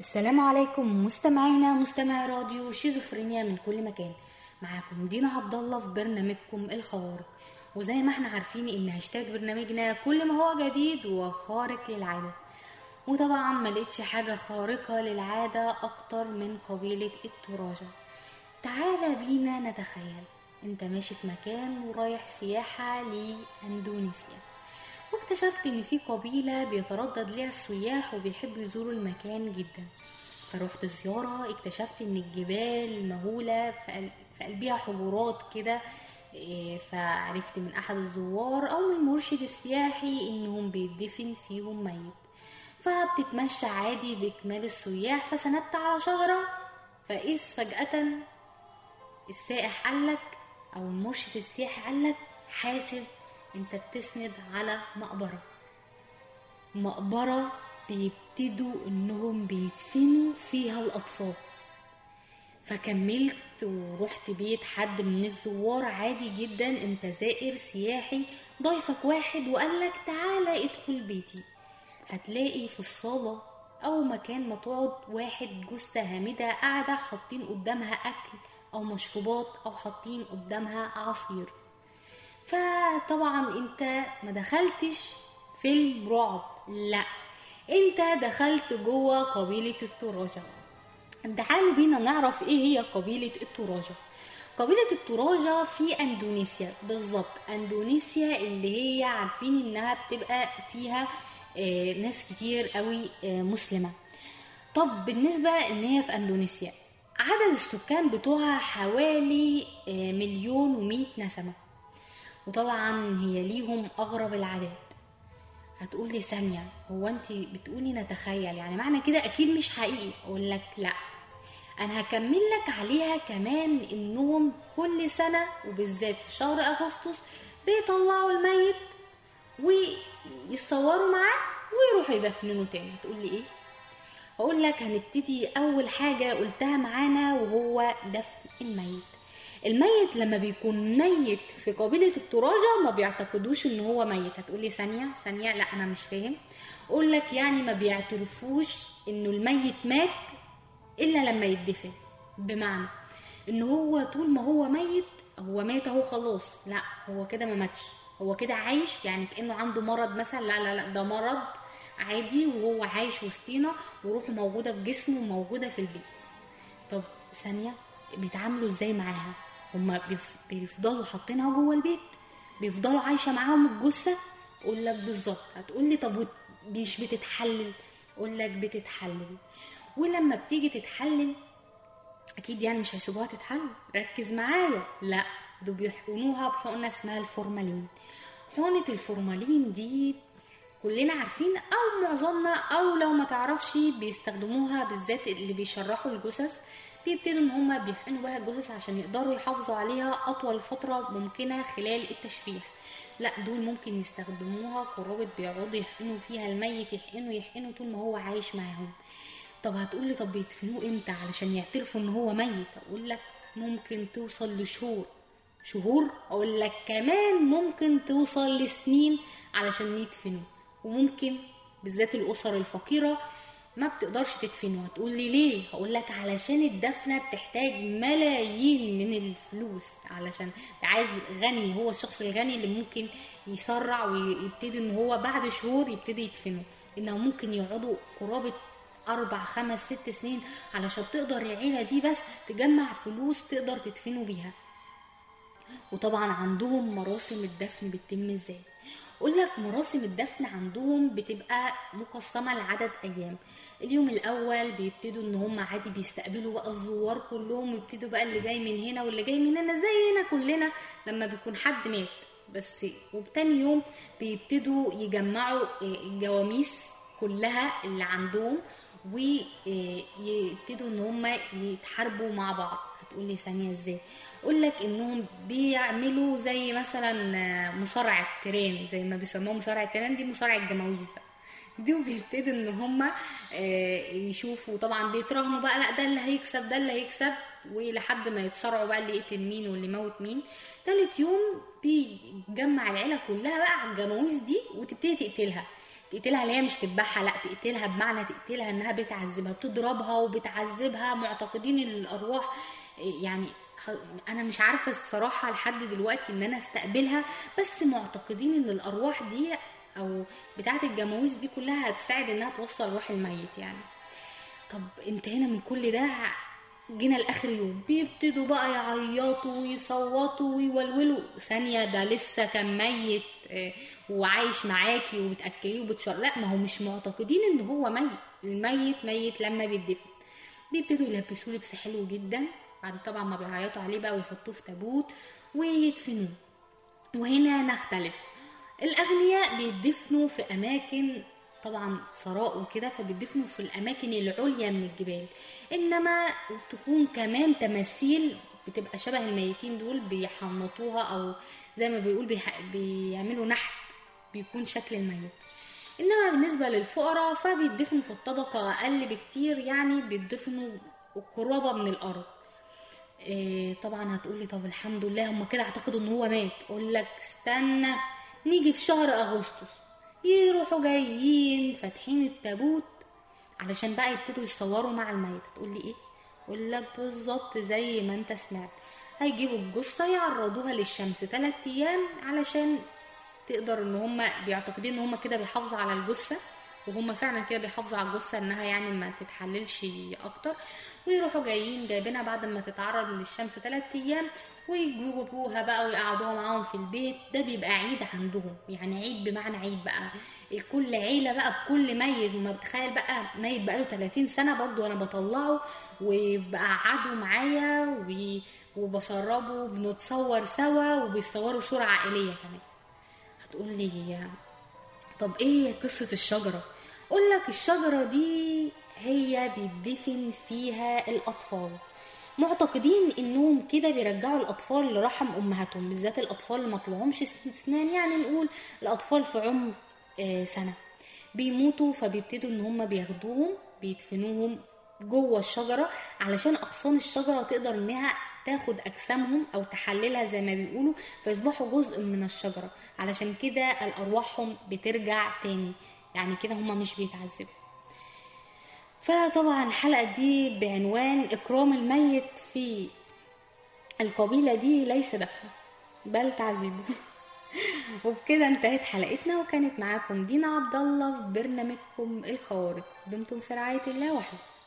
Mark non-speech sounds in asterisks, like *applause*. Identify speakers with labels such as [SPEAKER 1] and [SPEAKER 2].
[SPEAKER 1] السلام عليكم مستمعينا مستمعي راديو شيزوفرينيا من كل مكان. معاكم دينا عبد الله في برنامجكم الخوارق. وزي ما إحنا عارفين ان هاشتاج برنامجنا كل ما هو جديد وخارق للعادة. وطبعا ما لقيتش حاجة خارقة للعادة أكتر من قبيلة التوراجا تعالى بينا نتخيل. انت ماشي في مكان ورايح سياحة لأندونيسيا. واكتشفت إن في قبيلة بيتردد ليها السياح وبيحبوا يزوروا المكان جدا. فروحت زيارة اكتشفت إن الجبال المهولة في قل- في قلبها حجرات كده إيه، فعرفت من أحد الزوار أو من المرشد السياحي إنهم بيدفن فيهم ميت. فبتتمشى عادي باكمال السياح فسندت على شجرة. فإذ فجأة السائح قالك أو المرشد السياحي قالك حاسب. انت بتسند على مقبرة. مقبرة بيبتدوا انهم بيدفنوا فيها الاطفال. فكملت ورحت بيت حد من الزوار عادي جدا انت زائر سياحي ضيفك واحد وقالك تعالى ادخل بيتي. هتلاقي في الصالة أو مكان ما تقعد واحد جثة هامدة قاعدة حاطين قدامها أكل أو مشروبات أو حاطين قدامها عصير. فطبعا أنت ما دخلتش فيلم رعب لا. أنت دخلت جوه قبيلة التراجة تعالوا بينا نعرف إيه هي قبيلة التراجة قبيلة التراجة في أندونيسيا بالظبط. أندونيسيا اللي هي عارفين إنها بتبقى فيها آه، ناس كتير قوي آه، مسلمة. طب بالنسبة إن هي في أندونيسيا عدد السكان بتوعها حوالي آه، مليون ومية نسمة. وطبعا هي ليهم أغرب العادات. هتقولي ثانية هو أنت بتقولي نتخيل؟ يعني معنى كده أكيد مش حقيقي. أقول لك لأ. أنا هكمل لك عليها كمان إنهم كل سنة وبالذات في شهر أغسطس بيطلعوا الميت ويتصوروا معاه ويروحوا يدفنوه تاني. تقولي إيه؟ هقول لك هنبتدي أول حاجة قلتها معانا وهو دفن الميت. الميت لما بيكون ميت في قبيلة التراجة ما بيعتقدوش إن هو ميت. هتقولي ثانية؟ ثانية؟ لا أنا مش فاهم. أقول لك يعني ما بيعترفوش إنه الميت مات إلا لما يدفن. بمعنى إن هو طول ما هو ميت هو مات أهو خلاص. لا هو كده ما ماتش. هو كده عايش يعني كأنه عنده مرض مثلا. لا لا لا ده مرض عادي وهو عايش وسطينا وروحه موجودة في جسمه وموجودة في البيت. طب ثانية بيتعاملوا إزاي معاها؟ هما بيف- بيفضلوا حاطينها جوه البيت بيفضلوا عايشة معاهم الجثة أقول لك بالظبط هتقول لي طب مش بتتحلل؟ أقول لك بتتحلل. ولما بتيجي تتحلل أكيد يعني مش هيسيبوها تتحلل ركز معايا. لا دول بيحقنوها بحقنة اسمها الفورمالين. حقنة الفورمالين دي كلنا عارفين أو معظمنا أو لو ما تعرفش بيستخدموها بالذات اللي بيشرحوا الجثث. بيبتدوا إن هما بيحقنوا بها الجثث عشان يقدروا يحافظوا عليها أطول فترة ممكنة خلال التشريح. لا دول ممكن يستخدموها قرابة بيقعدوا يحقنوا فيها الميت يحقنوا يحقنوا طول ما هو عايش معاهم. طب هتقولي طب بيدفنوه إمتى علشان يعترفوا إن هو ميت؟ أقول لك ممكن توصل لشهور. شهور؟ أقول لك كمان ممكن توصل لسنين علشان يدفنوا. وممكن بالذات الأسر الفقيرة ما بتقدرش تدفنه هتقول لي ليه؟ هقول لك علشان الدفنة بتحتاج ملايين من الفلوس علشان عايز غني هو الشخص الغني اللي ممكن يسرع ويبتدي إن هو بعد شهور يبتدي يدفنه. إنه ممكن يقعدوا قرابة أربع خمس ست سنين علشان تقدر العيلة دي بس تجمع فلوس تقدر تدفنوا بيها. وطبعا عندهم مراسم الدفن بتتم إزاي؟ أقول لك مراسم الدفن عندهم بتبقى مقسمة لعدد أيام. اليوم الأول بيبتدوا إن هم عادي بيستقبلوا بقى الزوار كلهم ويبتدوا بقى اللي جاي من هنا واللي جاي من هنا زينا كلنا لما بيكون حد مات. بس وبتاني يوم بيبتدوا يجمعوا الجواميس كلها اللي عندهم ويبتدوا إن هم يتحاربوا مع بعض. هتقولي ثانية إزاي؟ أقول لك إنهم بيعملوا زي مثلا مصارعة تيران زي ما بيسموها مصارعة تيران دي مصارعة جماويز بقى. دي وبيبتدوا إن هم يشوفوا طبعا بيتراهنوا بقى لأ ده اللي هيكسب ده اللي هيكسب ولحد ما يتصارعوا بقى اللي يقتل مين واللي يموت مين. تالت يوم بيجمع العيلة كلها بقى على الجماويز دي وتبتدي تقتلها. تقتلها اللي هي مش تذبحها لأ تقتلها بمعنى تقتلها إنها بتعذبها بتضربها وبتعذبها معتقدين الأرواح يعني أنا مش عارفة الصراحة لحد دلوقتي إن أنا أستقبلها بس معتقدين إن الأرواح دي أو بتاعة الجماويز دي كلها هتساعد إنها توصل روح الميت يعني. طب انتهينا من كل ده جينا لآخر يوم بيبتدوا بقى يعيطوا ويصوتوا ويولولوا. ثانية ده لسه كان ميت آه، وعايش معاكي وبتأكليه وبتشر لا ما هو مش معتقدين إن هو ميت. الميت ميت لما بيدفن. بيبتدوا يلبسوه لبس حلو جدا. بعد طبعا ما بيعيطوا عليه بقى ويحطوه في تابوت ويدفنوه. وهنا نختلف. الأغنياء بيدفنوا في أماكن طبعا ثراء وكده فبيدفنوا في الأماكن العليا من الجبال. إنما تكون كمان تماثيل بتبقى شبه الميتين دول بيحنطوها أو زي ما بيقول. بيعملوا نحت بيكون شكل الميت. إنما بالنسبة للفقراء فبيدفنوا في الطبقة أقل بكتير يعني بيدفنوا قرابة من الأرض. إيه طبعا هتقولي طب الحمد لله هم كده اعتقدوا إن هو مات. أقول لك استنى نيجي في شهر أغسطس. يروحوا جايين فاتحين التابوت علشان بقى يبتدوا يصوروا مع الميت. تقول لي إيه؟ أقول لك بالظبط زي ما أنت سمعت. هيجيبوا الجثة يعرضوها للشمس 3 أيام علشان تقدر إن هم بيعتقدين إن هم كده بيحافظوا على الجثة. وهم فعلا كده بيحافظوا على الجثة إنها يعني ما تتحللش أكتر. ويروحوا جايين جايبينها بعد ما تتعرض للشمس 3 أيام ويجيبوها بقى ويقعدوها معاهم في البيت. ده بيبقى عيد عندهم يعني عيد بمعنى عيد بقى. كل عيلة بقى بكل ميت. وما بتخيل بقى ميت بقاله 30 سنة برضو أنا بطلعه. وبقى قعدوا معايا وبشربه وبنتصور سوا وبيصوروا صورة عائلية كمان. هتقول لي طب إيه قصة الشجرة؟ أقول لك الشجرة دي هي بيدفن فيها الأطفال. معتقدين إنهم كده بيرجعوا الأطفال لرحم أمهاتهم بالذات الأطفال اللي ما طلعهمش اسنان يعني نقول الأطفال في عمر سنة. بيموتوا فبيبتدوا إن هم بياخدوهم بيدفنوهم جوه الشجرة علشان أغصان الشجرة تقدر إنها تاخد أجسامهم أو تحللها زي ما بيقولوا فيصبحوا جزء من الشجرة. علشان كده الأرواحهم بترجع تاني. يعني كده هم مش بيتعذبوا. فطبعا الحلقة دي بعنوان إكرام الميت في القبيلة دي ليس دفن بل تعذيبه *laughs* وبكده انتهت حلقتنا وكانت معاكم دينا عبد الله في برنامجكم الخوارق. دمتم في رعاية الله وحفظه